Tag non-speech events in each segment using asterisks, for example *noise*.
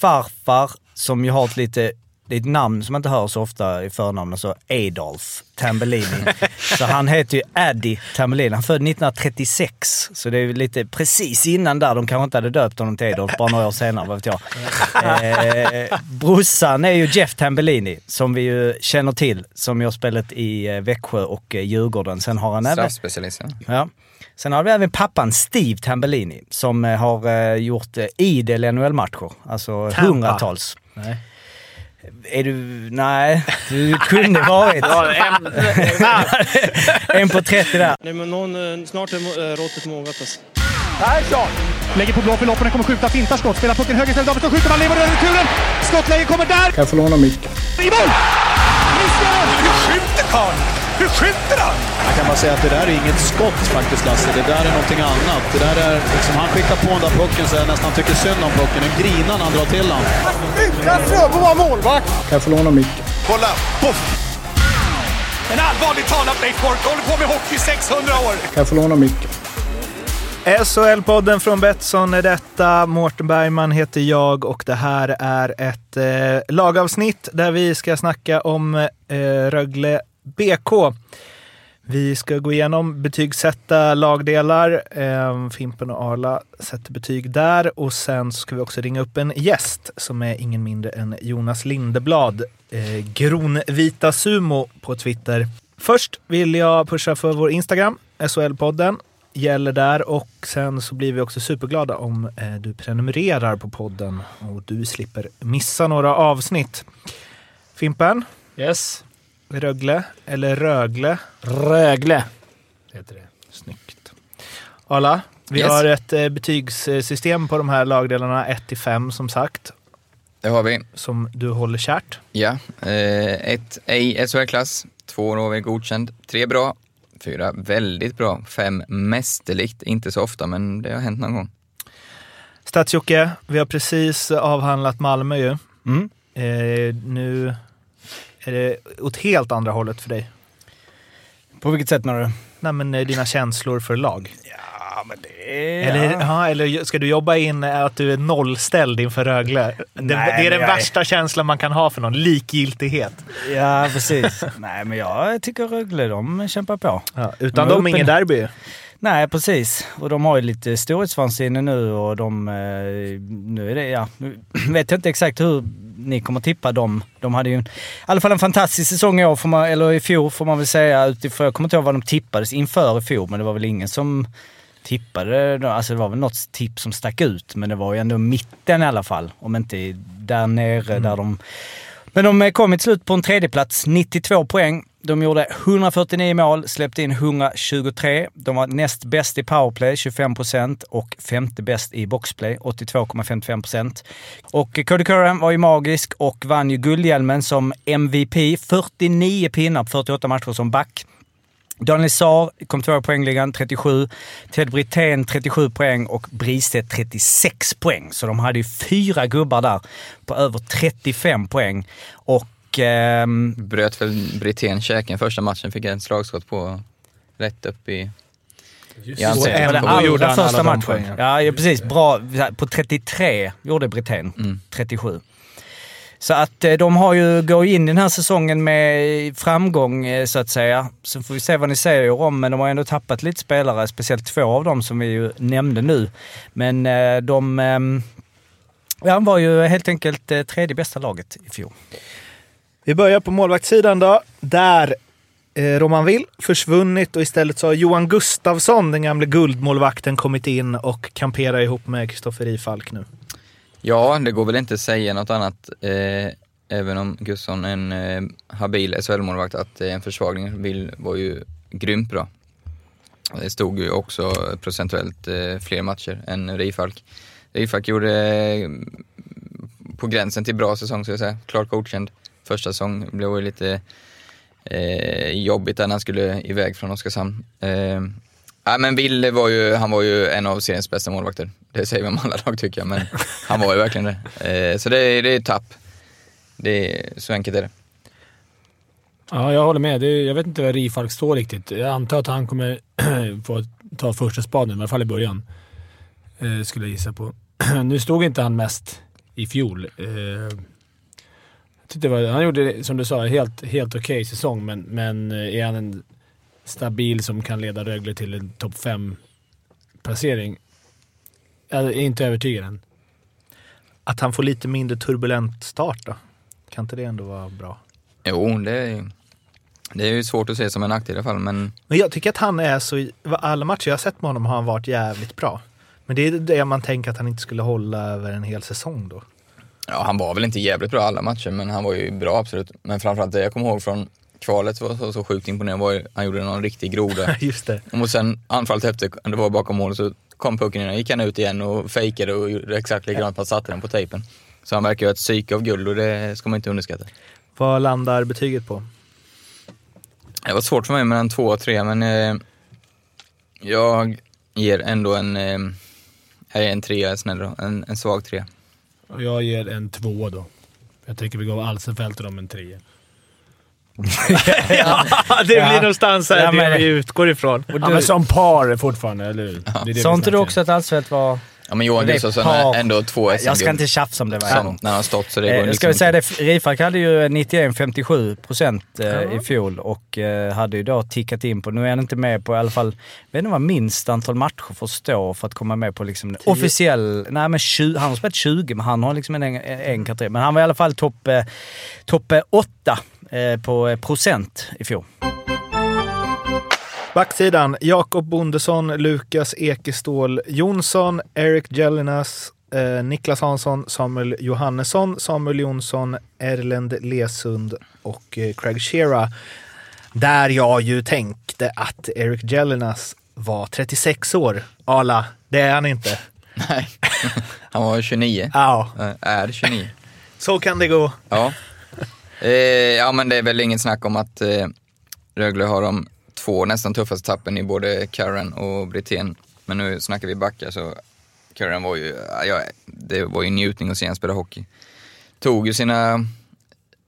farfar, som ju har ett lite det är ett namn som man inte hör så ofta i förnamn, alltså Adolf Tambellini. *laughs* så han heter ju Addy Tambellini. Han född 1936, så det är lite precis innan där. De kanske inte hade döpt honom till Adolf, bara några år senare, vad vet jag. Eh, brorsan är ju Jeff Tambellini, som vi ju känner till, som ju har spelat i eh, Växjö och eh, Djurgården. Sen har han även... Straffspecialist, ja. Sen har vi även pappan Steve Tambellini som eh, har gjort idel NHL-matcher. Alltså Tampa. hundratals. Nej. Är du... Nej, du kunde varit. *laughs* en, *laughs* en på 30 där. Nej, men någon, snart är råttet mogat alltså. Persson! Lägger på blå för loppen, kommer skjuta, fintar skott, spelar pucken höger istället, Davidsson skjuter, man lever över returen! Skottläge kommer där! Kan jag få låna micken? I mål! Hur skjuter karln? Hur skjuter han? Jag kan bara säga att det där är inget skott faktiskt, Lasse. Det där är någonting annat. Det där är, liksom, han skickar på den där pucken så jag nästan tycker synd om pucken. En grinar när han drar till den. Utan Fröbo var målvakt! Kan jag få låna micken? Kolla! Poff! En allvarligt talat Leif Boork håller på med hockey 600 år! Kan jag få låna micken? SHL-podden från Betsson är detta. Mårten Bergman heter jag och det här är ett eh, lagavsnitt där vi ska snacka om eh, Rögle BK. Vi ska gå igenom betygsätta lagdelar. Eh, Fimpen och Arla sätter betyg där och sen ska vi också ringa upp en gäst som är ingen mindre än Jonas Lindeblad, eh, Gronvita Sumo på Twitter. Först vill jag pusha för vår Instagram, SHL-podden gäller där och sen så blir vi också superglada om eh, du prenumererar på podden och du slipper missa några avsnitt. Fimpen? Yes? Rögle eller Rögle? Rögle heter det. Snyggt. Arla, vi yes. har ett eh, betygssystem på de här lagdelarna 1 till 5 som sagt. Det har vi. Som du håller kärt. Ja. Eh, ett ej SHL-klass, två har vi godkänd, tre bra, fyra väldigt bra, fem mästerligt, inte så ofta men det har hänt någon gång. stats vi har precis avhandlat Malmö ju. Mm. Eh, nu är det åt helt andra hållet för dig? På vilket sätt menar du? Nej, men eh, dina känslor för lag. Ja, men det... Eller, ja. eller ska du jobba in att du är nollställd inför Rögle? Det, Nej, det är den värsta är... känslan man kan ha för någon, likgiltighet. Ja, precis. *laughs* Nej, men jag tycker Rögle, de kämpar på. Ja, utan de, de ingen derby. Nej, precis. Och de har ju lite storhetsvansinne nu och de... Eh, nu är det, ja... Nu *clears throat* vet jag inte exakt hur ni kommer tippa dem. De hade ju i alla fall en fantastisk säsong i år, man, eller i fjol får man väl säga. Utifrån, jag kommer inte ihåg vad de tippades inför i fjol, men det var väl ingen som tippade. Alltså det var väl något tipp som stack ut, men det var ju ändå mitten i alla fall. Om inte där nere mm. där de... Men de kom till slut på en tredjeplats, 92 poäng. De gjorde 149 mål, släppte in 123. De var näst bäst i powerplay, 25 procent, och femte bäst i boxplay, 82,55 procent. Och Cody Curran var ju magisk och vann ju guldhjälmen som MVP. 49 pinnar på 48 matcher som back. Daniel Saar kom tvåa i poängligan, 37. Ted Brithén 37 poäng och Bristedt 36 poäng. Så de hade ju fyra gubbar där på över 35 poäng. Och ehm, Bröt väl Brithén käken första matchen, fick ett slagskott på rätt upp i Just ansiktet. Det var allra första matchen. Ja, ja, precis. Bra. På 33 gjorde Brithén. Mm. 37. Så att eh, de har ju, går in den här säsongen med framgång eh, så att säga. Så får vi se vad ni säger om, men de har ändå tappat lite spelare, speciellt två av dem som vi ju nämnde nu. Men eh, de ehm, ja, var ju helt enkelt tredje bästa laget i fjol. Vi börjar på målvaktssidan då. Där eh, Roman Will försvunnit och istället så har Johan Gustafsson, den gamle guldmålvakten, kommit in och kamperar ihop med Kristoffer Falk nu. Ja, det går väl inte att säga något annat, eh, även om Gustavsson är en eh, habil SHL-målvakt, att eh, en försvagning Will var ju grymt bra. Det stod ju också procentuellt eh, fler matcher än Rifalk. Rifalk gjorde eh, på gränsen till bra säsong, så jag säga. Klart godkänd. Första säsong blev ju lite eh, jobbigt när han skulle iväg från Oskarshamn. Eh, Ja, men Wille var ju, han var ju en av seriens bästa målvakter. Det säger vi om alla lag tycker jag, men han var ju verkligen det. Eh, så det, det är tapp. Det är, så enkelt är det. Ja, jag håller med. Det, jag vet inte var Rifalk står riktigt. Jag antar att han kommer *clears throat* få ta första spaden, i alla fall i början. Eh, skulle jag gissa på. *clears throat* nu stod inte han mest i fjol. Eh, tyckte det var, han gjorde, som du sa, helt, helt okej okay säsong, men, men eh, är han en stabil som kan leda Rögle till en topp 5-placering? Jag är inte övertygad än. Att han får lite mindre turbulent start då? Kan inte det ändå vara bra? Jo, det är, det är ju svårt att se som en nackdel i alla fall, men... Men jag tycker att han är så... Alla matcher jag har sett med honom har han varit jävligt bra. Men det är det man tänker att han inte skulle hålla över en hel säsong då. Ja, han var väl inte jävligt bra alla matcher, men han var ju bra absolut. Men framförallt det jag kommer ihåg från kvalet var så, så sjukt imponerande var ju, han gjorde någon riktig groda. *laughs* Just det. Och sen anfallet efter, det var bakom mål, så kom pucken in, gick han ut igen och fejkade och gjorde exakt likadant fast satte den på tejpen. Så han verkar ju ha ett psyke av guld och det ska man inte underskatta. Vad landar betyget på? Det var svårt för mig mellan två och tre, men eh, jag ger ändå en, eh, en trea snäll då, en, en svag trea. Och jag ger en tvåa då. Jag tänker vi gav Alsenfelt och dem en trea. *laughs* ja, det blir Ja. någonstans här Ja, men- det vi utgår ifrån. Ja, men som par fortfarande, eller hur? Det är det vi Sa inte du också att Alsfeldt var... Ja men Johan Gustafsson par- är ändå två SM Jag ska inte tjafsa om det varje gång. när han har stått så det Eh, går ska liksom väl säga inte. det, Rifalk hade ju 91-57 procent eh, i fjol och eh, hade ju då tickat in på, nu är han inte med på i alla fall, jag vet inte vad minst antal matcher får stå för att komma med på liksom officiell, nej men 20, han har spelat 20 men han har liksom en, en kategori. Men han var i alla fall topp eh, top 8 eh, på eh, procent i fjol. Backsidan, Jakob Bondesson, Lukas Ekestål Jonsson, Eric Jellinas, eh, Niklas Hansson, Samuel Johannesson, Samuel Jonsson, Erlend Lesund och eh, Craig Shearer. Där jag ju tänkte att Eric Jellinas var 36 år. Ala, det är han inte. *laughs* Nej, han var 29. Ja, Eh, Är 29. så kan det gå. Ja. Eh, ja men det är väl inget snack om att eh, Rögle har de två nästan tuffaste tappen i både Karen och Brithén. Men nu snackar vi backar så Karen var ju, ja, det var ju njutning att se honom spela hockey. Tog ju sina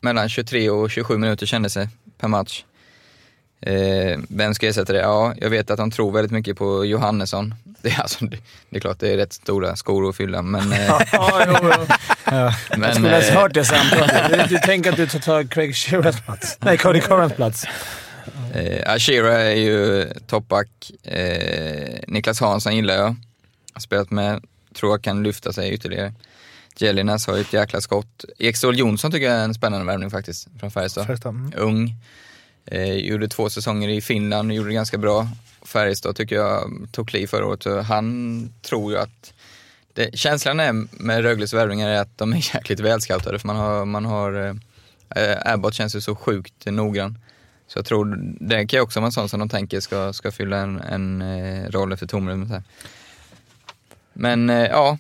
mellan 23 och 27 minuter kändes det per match. Eh, vem ska ersätta det? Ja, jag vet att de tror väldigt mycket på Johannesson. *laughs* Det är, alltså, det, det är klart det är rätt stora skor att fylla, men... *laughs* Eh, Ja, jo, jo. men Jag skulle ha eh, hört det samtalet. *laughs* Du tänker att du tar ta Craig Shearers plats. Nej, Cody Currans plats. Eh, Ashira är ju toppback. Eh, Niklas Hansson gillar jag. Har spelat med, tror jag kan lyfta sig ytterligare. Jellinas har ju ett jäkla skott. Ekstål Jonsson tycker jag är en spännande värvning faktiskt, från Färjestad. Färjestad, mm. Ung. Eh, gjorde två säsonger i Finland, gjorde det ganska bra. Färjestad tycker jag tog kliv förra året. Han tror ju att det, känslan är med Rögles värvningar är att de är *laughs* jäkligt välscoutade för man har, man har eh, Abbott känns ju så sjukt noggrann. Så jag tror det kan ju också vara en sån som de tänker ska, ska fylla en, en eh, roll efter tomrummet här. Men eh, ja,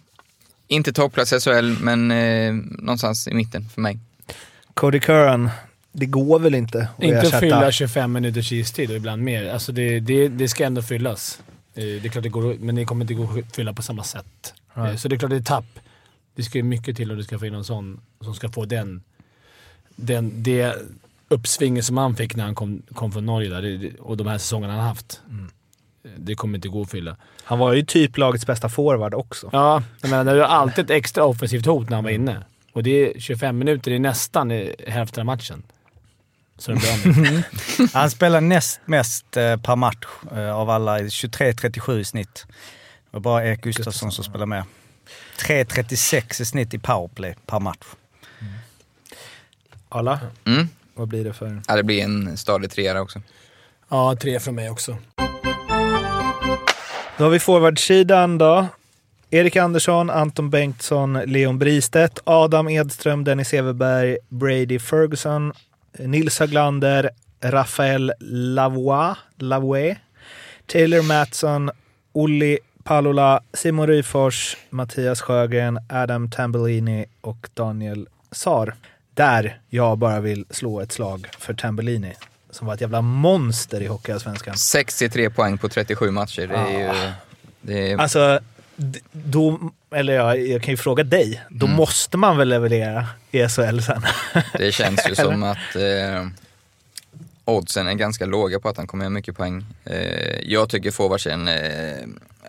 inte topplats i SHL men eh, någonstans i mitten för mig. Cody Curran, det går väl inte att Inte ersätta? fylla 25 minuters istid och ibland mer. Alltså det, det, det ska ändå fyllas. Eh, Det är klart det går, men det kommer inte gå att fylla på samma sätt. Eh, Så det är klart det är tapp. Det ska ju mycket till om du ska få in någon sån som ska få den, den, det uppsvinget som han fick när han kom, kom från Norge där, det- och de här säsongerna han har haft. Eh, Det kommer inte gå att fylla. Han var ju typ lagets bästa forward också. Ja, jag menar, det är alltid ett extra offensivt hot när han var inne. Och det är 25 minuter, det är nästan hälften av matchen. Så det med. *laughs* Han spelar näst mest eh, per match eh, av alla, 23-37 i snitt. Det var bara Erik Gustafsson som spelar med. 3.36 i snitt i powerplay per match. Alla, Mm. Vad blir det för... Ja, det blir en stadig trea också. Ja, tre från mig också. Då har vi forwardsidan då. Erik Andersson, Anton Bengtsson, Leon Bristedt, Adam Edström, Dennis Everberg, Brady Ferguson, Nils Höglander, Rafael Lavoie, Lavoie Taylor Mattsson, Olli Palola, Simon Ryfors, Mattias Sjögren, Adam Tambellini och Daniel Sar. Där jag bara vill slå ett slag för Tambellini, som var ett jävla monster i Hockeyallsvenskan. 63 poäng på 37 matcher. Det är ju... Det är, Alltså, då, eller ja, jag kan ju fråga dig. Då Mm. måste man väl leverera i SHL sen? Det känns ju som *laughs* att eh, oddsen är ganska låga på att han kommer göra mycket poäng. Eh, jag tycker forwardsen, eh,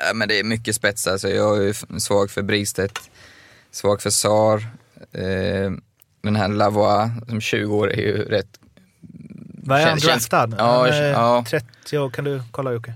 ja, men det är mycket spetsar så jag är svag för Bristedt. svag för Sar. Den här Lavois som 20 år är ju rätt... Vad är han draftad? Ja, ja. 30 år. Kan du kolla Jocke?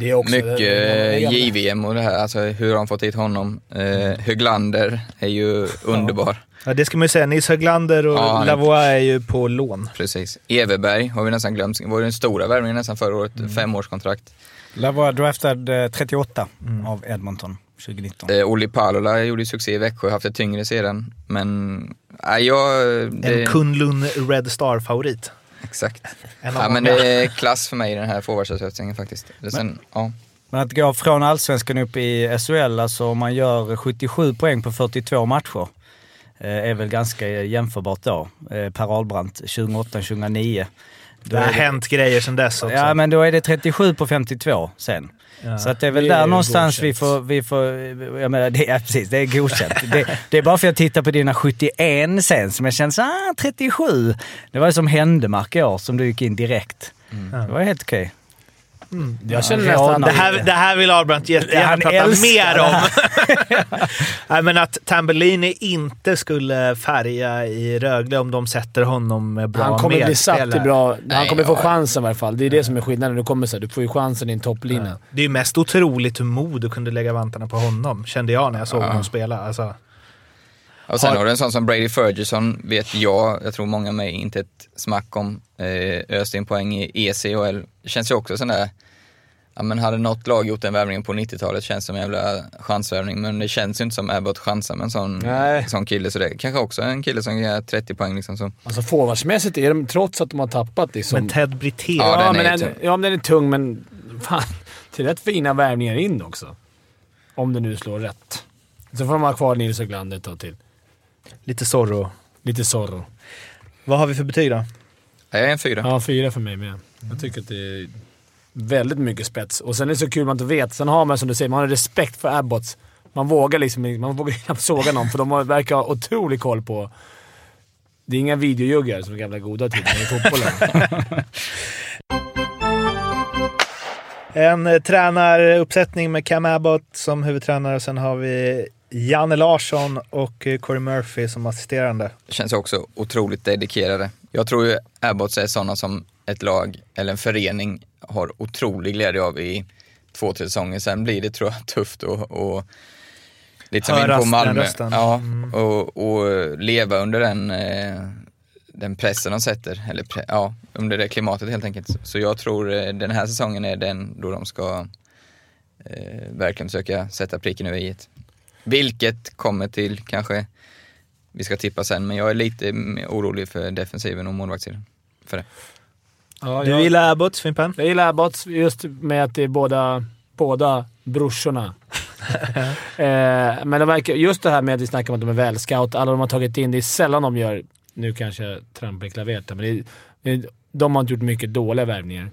Det är också... Mycket det- eh, JVM och det här, alltså hur har de fått hit honom? Eh, Höglander är ju underbar. Ja, det ska man ju säga. Nils Höglander och Ja, Lavois är ju på lån. Precis. Everberg har vi nästan glömt. var ju den stora värvningen nästan förra året. Femårskontrakt. Lavoie draftad eh, 38 av Edmonton 2019. Eh, Olli Palola gjorde succé i Växjö, haft ett tyngre sedan. Men, nej jag... Det, En Kunlun Red Star-favorit. Exakt. Ja, men det är klass för mig i den här forwardsuppsättningen faktiskt. Det Sen, ja. Men att gå från allsvenskan upp i SHL, alltså om man gör 77 poäng på 42 matcher, eh, är väl ganska jämförbart då. Eh, Per Ahlbrandt 2008-2009. Det har hänt grejer sedan dess också. Ja, men då är det 37 på 52 sen. Ja. Så att det är väl Det är där ju någonstans vi får, vi får... Jag menar, det är, precis, det är godkänt. det, det är bara för att jag tittar på dina 71 sen som jag känner så ah, 37. Det var ju som Händemark i år som du gick in direkt. Det var helt okej. Jag känner Ja, nästan... Det här, det här vill Ahlbrandt Ja, jättegärna han prata älskar mer om. *laughs* Nej, men att Tambellini inte skulle färga i Rögle om de sätter honom med bra han kommer bli satt i medspelare. bra... han Nej, kommer få ja. chansen i alla fall. Det är det som är skillnaden. Du, kommer så här, du får ju chansen i en topplinje. Det är ju mest otroligt hur Modo kunde lägga vantarna på honom, kände jag när jag såg Ja. honom spela. Alltså, Och sen Har- har du en sån som Brady Ferguson, vet jag, jag tror många med inte ett smack om, eh, öste in poäng i ECHL. Känns ju också sån där, ja men hade något lag gjort den värvningen på 90-talet känns som en jävla chansvärvning, men det känns ju inte som Abbott chansar med en sån, Nej. sån kille, så det är kanske också en kille som göra 30 poäng liksom. Så. Alltså forwardsmässigt är de, trots att de har tappat liksom... men Ted Brithén. Ja, Ja, men är den, tung. ja, men den är tung, men fan. *laughs* Det är rätt fina värvningar in också. Om det nu slår rätt. Så får de ha kvar Nils Höglander ett tag till. Lite Zorro. Lite Zorro. Vad har vi för betyg då? Jag är en fyra. Ja, fyra för mig med. Jag tycker att det är väldigt mycket spets. Och sen är det så kul man inte vet. Sen har man, som du säger, man har respekt för Abbots. Man vågar liksom man vågar knappt såga någon, för de verkar ha otrolig koll på... Det är inga videojuggar som gamla goda tiderna i fotbollen. En eh, tränaruppsättning med Cam Abbott som huvudtränare. Sen har vi Janne Larsson och eh, Corey Murphy som assisterande. känns också otroligt dedikerade. Jag tror ju Abbots är sådana som ett lag eller en förening har otrolig glädje av i två, tre säsonger. Sen blir det tror jag *laughs* tufft och, och lite som in på Malmö. Ja, Mm. och, och leva under den, eh, den pressen de sätter, eller pre, ja, under det klimatet helt enkelt. Så jag tror eh, den här säsongen är den då de ska eh, verkligen försöka sätta pricken över i. Vilket kommer till kanske vi ska tippa sen, men jag är lite orolig för defensiven och målvaktssidan. För det. Ja, Du jag, gillar Abbott, Fimpen? jag gillar Abbots just med att det är båda, båda brorsorna. *laughs* eh, men de verkar, just det här med att vi snackar om att de är välscout, alla de har tagit in, det är sällan de gör, nu kanske jag trampar i klaveret men det, det, de har inte gjort mycket dåliga värvningar.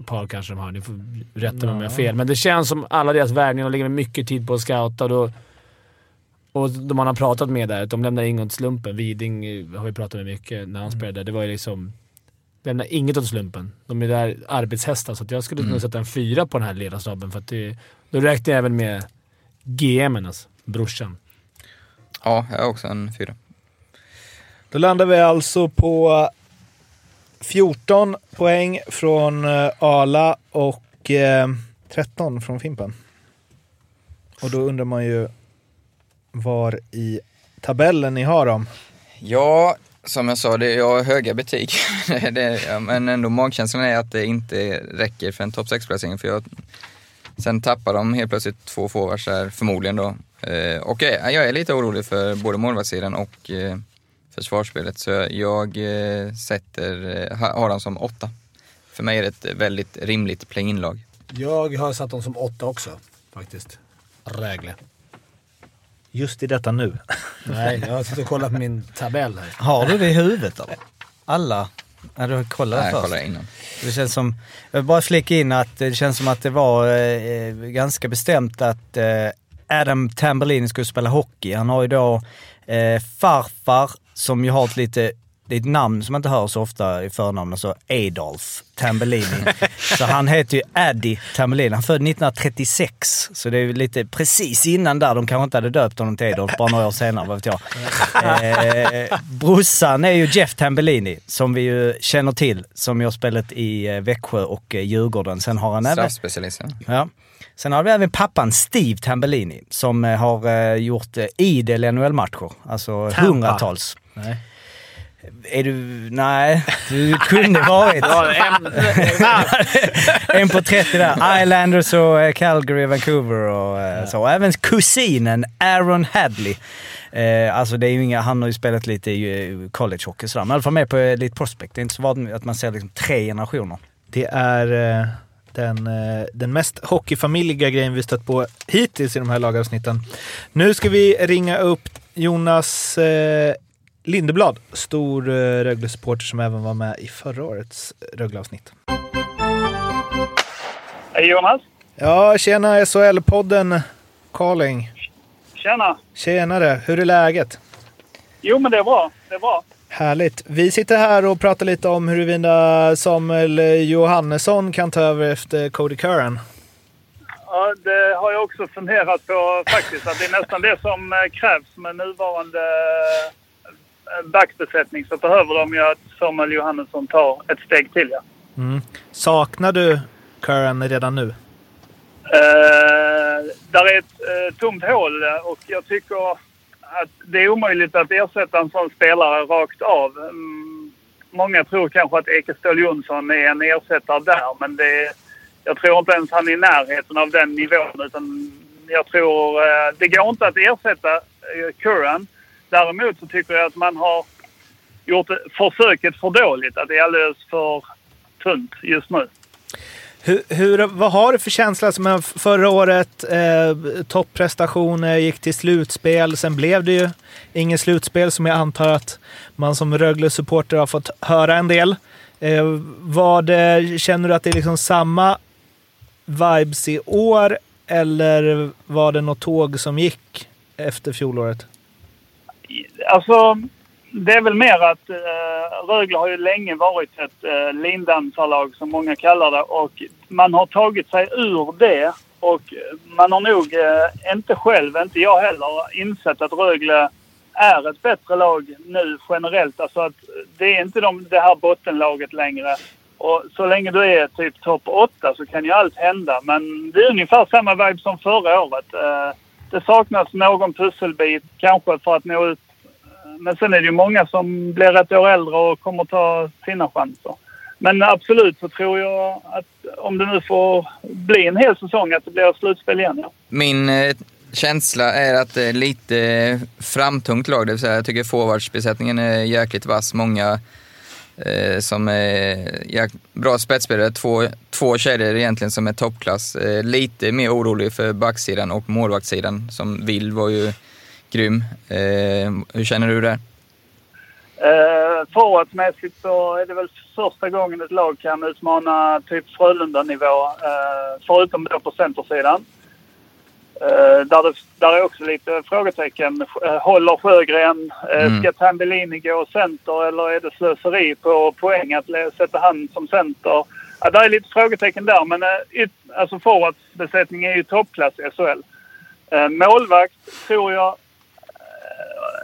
Ett par kanske de har, ni får rätta mig om jag har fel. Men det känns som alla deras värvningar, de lägger mycket tid på att scouta. Och, då, och de man har pratat med där, att de lämnar inget åt slumpen. Widing eh, har vi pratat med mycket när han spelade där. Det var ju liksom... Lämnar inget åt slumpen. De är där arbetshästar, så att jag skulle nog sätta en fyra på den här ledarstaben. För att det, då räknar jag även med GMen, alltså. Brorsan. Ja, jag har också en fyra. Då landar vi alltså på 14 poäng från eh, Ala och eh, 13 från Fimpen. Och då undrar man ju var i tabellen ni har dem. Ja, som jag sa, det, jag har höga betyg. *laughs* det, ja, men ändå magkänslan är att det inte räcker för en topp 6-placering. För jag, sen tappar de helt plötsligt två forwards där, förmodligen då. Eh, och jag, jag är lite orolig för både målvaktssidan och eh, försvarsspelet. Så jag, eh, sätter, eh, har dem som åtta. För mig är det ett väldigt rimligt play-in-lag. Jag har satt dem som åtta också, faktiskt. Rögle. Just i detta nu. Nej, jag har suttit och kollat på min tabell här. Har du det i huvudet eller? Alla? Ja, du har kollat Nej, jag först? kollar innan. Det känns som, jag vill bara flika in att det känns som att det var eh, ganska bestämt att eh, Adam Tambellini skulle spela hockey. Han har ju då eh, farfar som ju har ett lite det är ett namn som man inte hör så ofta i förnamn, alltså Adolf Tambellini. *laughs* Så han heter ju Addy Tambellini. Han född 1936, så det är lite precis innan där. De kanske inte hade döpt honom till Adolf, bara några år senare, vad vet jag. Eh, brorsan är ju Jeff Tambellini, som vi ju känner till, som har spelat i eh, Växjö och eh, Djurgården. Sen har han även... Straffspecialist, ja. Ja. Sen har vi även pappan Steve Tambellini som eh, har eh, gjort eh, idel NHL-matcher. Alltså Tampa. hundratals. Nej. Är du... Nej, du kunde varit. en på 30 där. Islanders och eh, Calgary, Vancouver och eh, så. Även kusinen Aaron Hadley. Eh, alltså det är ju inga, han har ju spelat lite i eh, college hockey sådär. Men i alla fall med på lite prospect. Det är inte så vanligt att man ser liksom tre generationer. Det är eh, den, eh, den mest hockeyfamiljiga grejen vi stött på hittills i de här lagavsnitten. Nu ska vi ringa upp Jonas Lindeblad, stor eh, Rögle-supporter som även var med i förra årets Rögle-avsnitt. Hej Jonas! Ja, tjena SHL-podden calling. Tjena! Tjenare, hur är läget? Jo men det är bra, det är bra. Härligt. Vi sitter här och pratar lite om huruvida Samuel Johannesson kan ta över efter Cody Curran. Ja, det har jag också funderat på faktiskt. Att det är nästan det som eh, krävs med nuvarande backbesättning. Så behöver de ju att Samuel Johannesson tar ett steg till. Ja. Mm. Saknar du Curran redan nu? Eh, där är ett eh, tomt hål eh, och jag tycker att det är omöjligt att ersätta en sån spelare rakt av. Mm, många tror kanske att Ekestål Jonsson är en ersättare där men det, jag tror inte ens han är i närheten av den nivån. Utan jag tror eh, det går inte att ersätta Curran. Däremot så tycker jag att man har gjort försöket för dåligt. Att det är alldeles för tunt just nu. Hur, hur, vad har du för känsla? Som förra året, eh, topprestationer, gick till slutspel. Sen blev det ju inget slutspel som jag antar att man som Rögle-supporter har fått höra en del. Eh, vad, det, känner du att det är liksom samma vibes i år eller var det något tåg som gick efter fjolåret? Alltså, det är väl mer att eh, Rögle har ju länge varit ett eh, lindansarlag som många kallar det och man har tagit sig ur det och man har nog eh, inte själv, inte jag heller, insett att Rögle är ett bättre lag nu generellt. Alltså att det är inte de, det här bottenlaget längre. Och så länge du är typ topp 8 så kan ju allt hända. Men det är ungefär samma vibe som förra året. Eh, det saknas någon pusselbit kanske för att nå ut men sen är det ju många som blir ett år äldre och kommer ta sina chanser. Men absolut så tror jag att om det nu får bli en hel säsong att det blir slutspel igen. Ja. Min eh, känsla är att det är lite eh, framtungt lag, det vill säga jag tycker forwardsbesättningen är jäkligt vass. Många Eh, som är bra spetsspelare, två, två kedjor egentligen som är toppklass. Eh, lite mer orolig för backsidan och målvaktssidan som Will var ju grym. Eh, hur känner du där? Eh, Forwardsmässigt så är det väl första gången ett lag kan utmana typ Frölunda-nivå. Eh, förutom då på centersidan. Eh, där, det, där är också lite frågetecken. Eh, håller Sjögren? Eh, Mm. Ska Tambellini gå center eller är det slöseri på poäng att sätta han som center? Ja, där är lite frågetecken där men alltså forwardsbesättningen är ju toppklass i SHL. Målvakt tror jag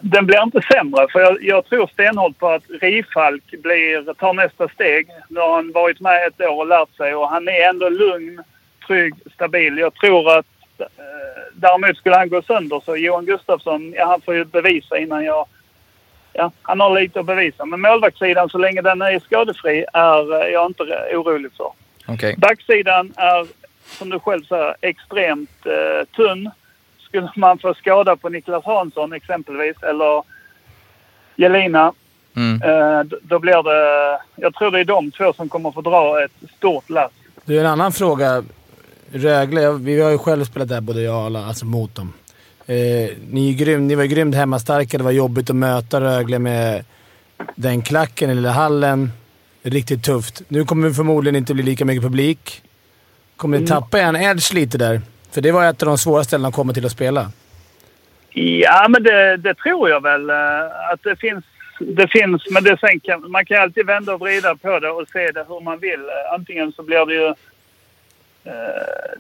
den blir inte sämre. För jag, jag tror stenhårt på att Rifalk blir, tar nästa steg. Nu har han varit med ett år och lärt sig och han är ändå lugn, trygg, stabil. Jag tror att däremot skulle han gå sönder så Johan Gustafsson, ja han får ju bevisa innan jag... Ja, han har lite att bevisa. Men målvaktssidan, så länge den är skadefri, är eh, jag inte orolig för. Okej. Backsidan är, som du själv säger, extremt eh, tunn. Skulle man få skada på Niklas Hansson exempelvis, eller Jelina, Mm. eh, då blir det... Jag tror det är de två som kommer få dra ett stort lass. Du, en annan fråga. Rögle, vi har ju själv spelat där både jag och alla, alltså mot dem. Eh, ni, är grym, ni var ju grymt hemmastarka. Det var jobbigt att möta Rögle med den klacken i lilla hallen. Riktigt tufft. Nu kommer det förmodligen inte bli lika mycket publik. Kommer ni Mm. tappa en edge lite där? För det var ett av de svåra ställena att komma till att spela. Ja, men det, det tror jag väl. eh, Att det finns det finns, men det sen kan, man kan alltid vända och vrida på det och se det hur man vill. Antingen så blir det ju... Eh,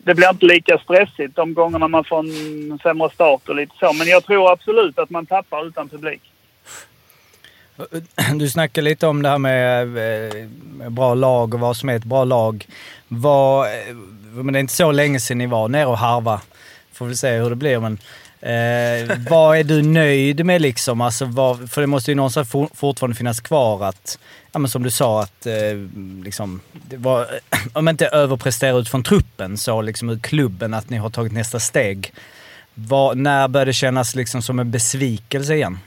det blir inte lika stressigt de gångerna man får en sämre start och lite så. Men jag tror absolut att man tappar utan publik. Du snackar lite om det här med eh, bra lag och vad som är ett bra lag. Var, eh, men det är inte så länge sedan ni var nere och harva. Får vi se hur det blir. Men, eh, vad är du nöjd med liksom? Alltså, vad, för det måste ju någonstans for, fortfarande finnas kvar att, ja, men som du sa, att eh, liksom, det var, *clears throat* om inte överprestera utifrån truppen så liksom ur klubben att ni har tagit nästa steg. Vad, när börjar det kännas liksom som en besvikelse igen?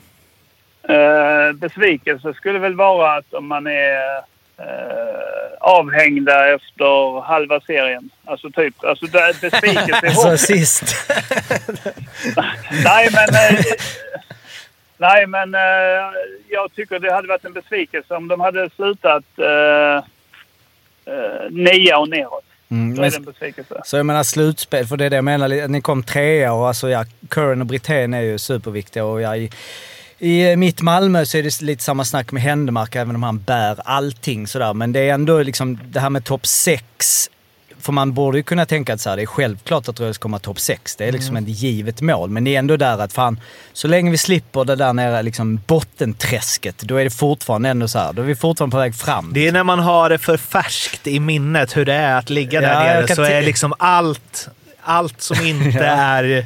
Eh, besvikelse skulle väl vara att om man är eh, avhängda efter halva serien. Alltså typ, alltså besvikelse är *laughs* Alltså hårt. sist. *laughs* nej men... Eh, nej men eh, jag tycker det hade varit en besvikelse om de hade slutat eh, eh, nia och neråt. Mm, Då är det en besvikelse. Så jag menar slutspel, för det är det jag menar. Ni kom trea och alltså ja, Curran och Brithén är ju superviktiga och ja, i, mitt Malmö så är det lite samma snack med Händemark, även om han bär allting sådär. Men det är ändå liksom det här med topp 6. För man borde ju kunna tänka att så här, det är självklart att ska komma topp 6. Det är liksom Mm. ett givet mål. Men det är ändå där att fan, så länge vi slipper det där nere liksom bottenträsket, då är det fortfarande ändå så här, då är vi fortfarande på väg fram. Det är när man har det för färskt i minnet hur det är att ligga Ja, där jag nere så är liksom allt, allt som *laughs* inte är...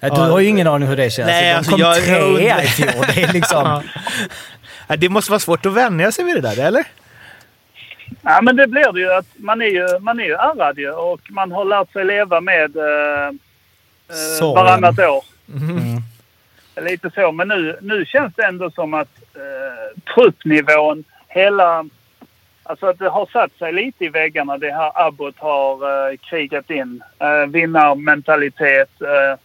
Du har ju ingen aning hur det känns. Nej, de alltså, kom jag- jag trea undrar- i fjol. Det är liksom... *laughs* Ja, Det måste vara svårt att vänja sig vid det där, eller? Ja, men det blir det ju att man är ju, man är ju ärrad ju och man har lärt sig leva med eh, eh, varannat år. Mm. Lite så. Men nu, nu känns det ändå som att eh, truppnivån, hela... Alltså att det har satt sig lite i väggarna det här Abbott har eh, krigat in. Eh, vinnarmentalitet. Eh,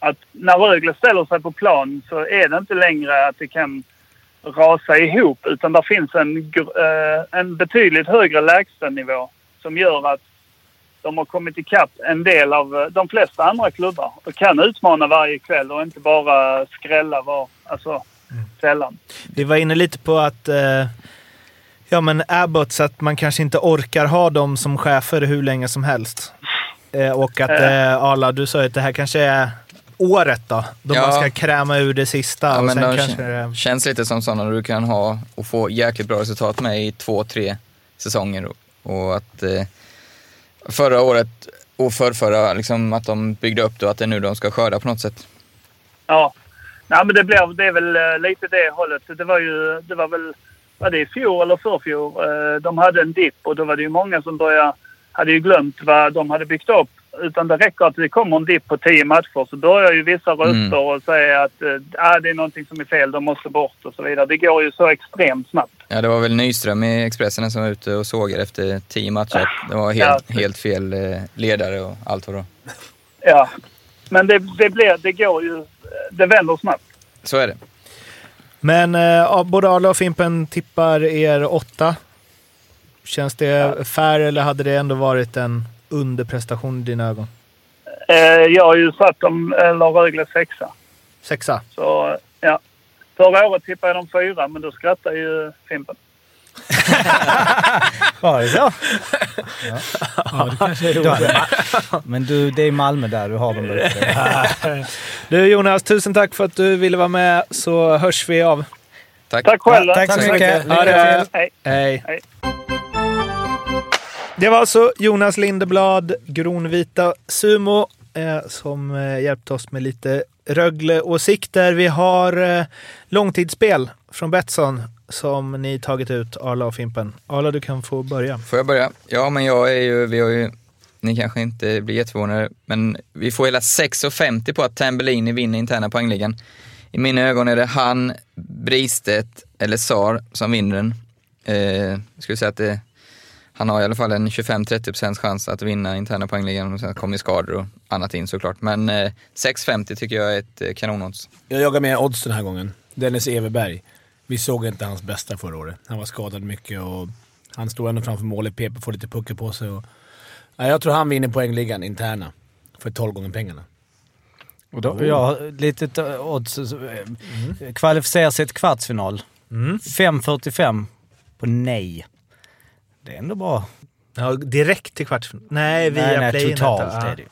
att när Rögle ställer sig på plan så är det inte längre att det kan rasa ihop utan det finns en, eh, en betydligt högre lägstanivå som gör att de har kommit ikapp en del av eh, de flesta andra klubbar och kan utmana varje kväll och inte bara skrälla var, alltså sällan. Vi var inne lite på att eh, ja, men Abbott, så att man kanske inte orkar ha dem som chefer hur länge som helst. Eh, och att Eh. eh, Arla, du sa ju att det här kanske är året då, då Ja. man ska kräma ur det sista. Ja, och men sen de kanske det, känns lite som sådana du kan ha och få jäkligt bra resultat med i två, tre säsonger. Och, att eh, förra året och förrförra, liksom att de byggde upp det och att det är nu de ska skörda på något sätt. Ja. Nej, men det, blev, det är väl eh, lite det hållet. Det var ju, det var väl, var det i fjol eller förrfjol? Eh, De hade en dipp och då var det ju många som började, hade ju glömt vad de hade byggt upp. Utan det räcker att det kommer en dipp på tio matcher så börjar ju vissa röster Mm. och säga att ah, det är någonting som är fel, de måste bort och så vidare. Det går ju så extremt snabbt. Ja, det var väl Nyström i Expressen som var ute och sågade efter tio matcher. att Det var helt, Ja. helt fel eh, ledare och allt vad det. Ja. Men det, det, blir, det går ju, det vänder snabbt. Så är det. Men eh, både Arla och Fimpen tippar er åtta. Känns det fair eller hade det ändå varit en underprestation i dina ögon? Eh, jag har ju satt dem, eller Rögle sexa. Sexa? Så ja. Förra året tippade jag dem fyra, men då skrattade ju Fimpen. *laughs* Var det så? Ja, det kanske är roligt. Men du, det är Malmö där, du har dem där. *laughs* Du Jonas, tusen tack för att du ville vara med så hörs vi av. Tack. Tack själv. Ja, tack så mycket. Ha det. Hej. Hej. Hej. Det var alltså Jonas Lindeblad, Gronvita Sumo, eh, som eh, hjälpte oss med lite Rögle-åsikter. Vi har eh, långtidsspel från Betsson som ni tagit ut, Arla och Fimpen. Arla, du kan få börja. Får jag börja? Ja, men jag är ju, vi har ju, ni kanske inte blir jätteförvånade, men vi får hela 6,50 på att Tambellini vinner interna poängligan. I mina ögon är det han, Bristedt eller Sar som vinner den. Eh, jag skulle säga att det, han har i alla fall en 25-30% chans att vinna interna poängligan och sen kommer skador och annat in såklart. Men eh, 6,50 tycker jag är ett eh, kanonodds. Jag jagar med odds den här gången. Dennis Everberg. Vi såg inte hans bästa förra året. Han var skadad mycket och han stod ändå framför målet. PP får lite puckel på sig. Och, ja, jag tror han vinner poängligan interna. För 12 gånger pengarna. Och då, ett litet odds. eh, Kvalificerar sig till kvartsfinal. Mm. 5.45 på nej. Det är ändå bra. Ja, direkt till kvartsfinal? Nej, via nej, nej, totalt ja. är det ju.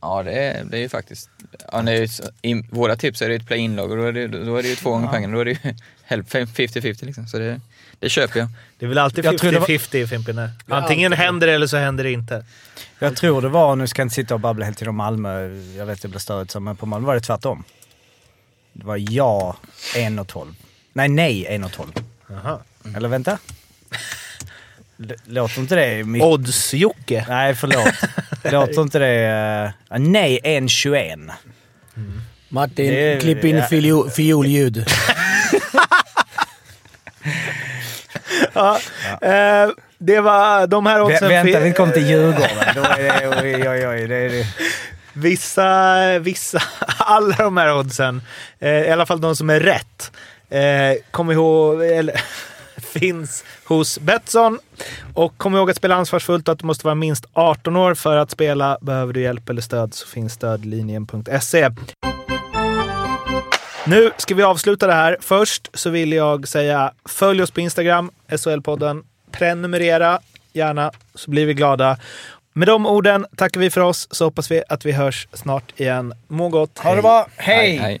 Ja, det är, det är ju faktiskt... Ja, är ju, I våra tips är det ett play-in-lag och då är det, då är det ju två gånger pengarna. Då är det ju *laughs* hälften- 50-50 liksom. Så det, det köper jag. Det är väl alltid Jag tror det var- 50-50 Fimpen? Antingen händer det eller så händer det inte. Jag tror det var, nu ska jag inte sitta och babbla helt till om Malmö, jag vet det blir störigt men på Malmö var det tvärtom. Det var ja 1 och 12. Nej, nej 1 och 12. Jaha. Eller vänta? Låter inte det mycket? Odds-Jocke. Nej, förlåt. Låter inte det... Uh, nej, 1.21. Martin, Det klipp in ja. fiol, fiolljud. *laughs* Ja. Eh, det var de här Vä oddsen. vänta, fi- vi kom till Djurgården. *laughs* Då är det, oj, oj, oj. Det är det. Vissa, vissa, *laughs* alla de här oddsen, eh, i alla fall de som är rätt, eh, kom ihåg, eller, finns hos Betsson. Och kom ihåg att spela ansvarsfullt och att du måste vara minst 18 år för att spela. Behöver du hjälp eller stöd så finns stödlinjen.se. Nu ska vi avsluta det här. Först så vill jag säga följ oss på Instagram, SHL-podden. Prenumerera gärna så blir vi glada. Med de orden tackar vi för oss så hoppas vi att vi hörs snart igen. Må gott. Ha det bra. Hej! hej.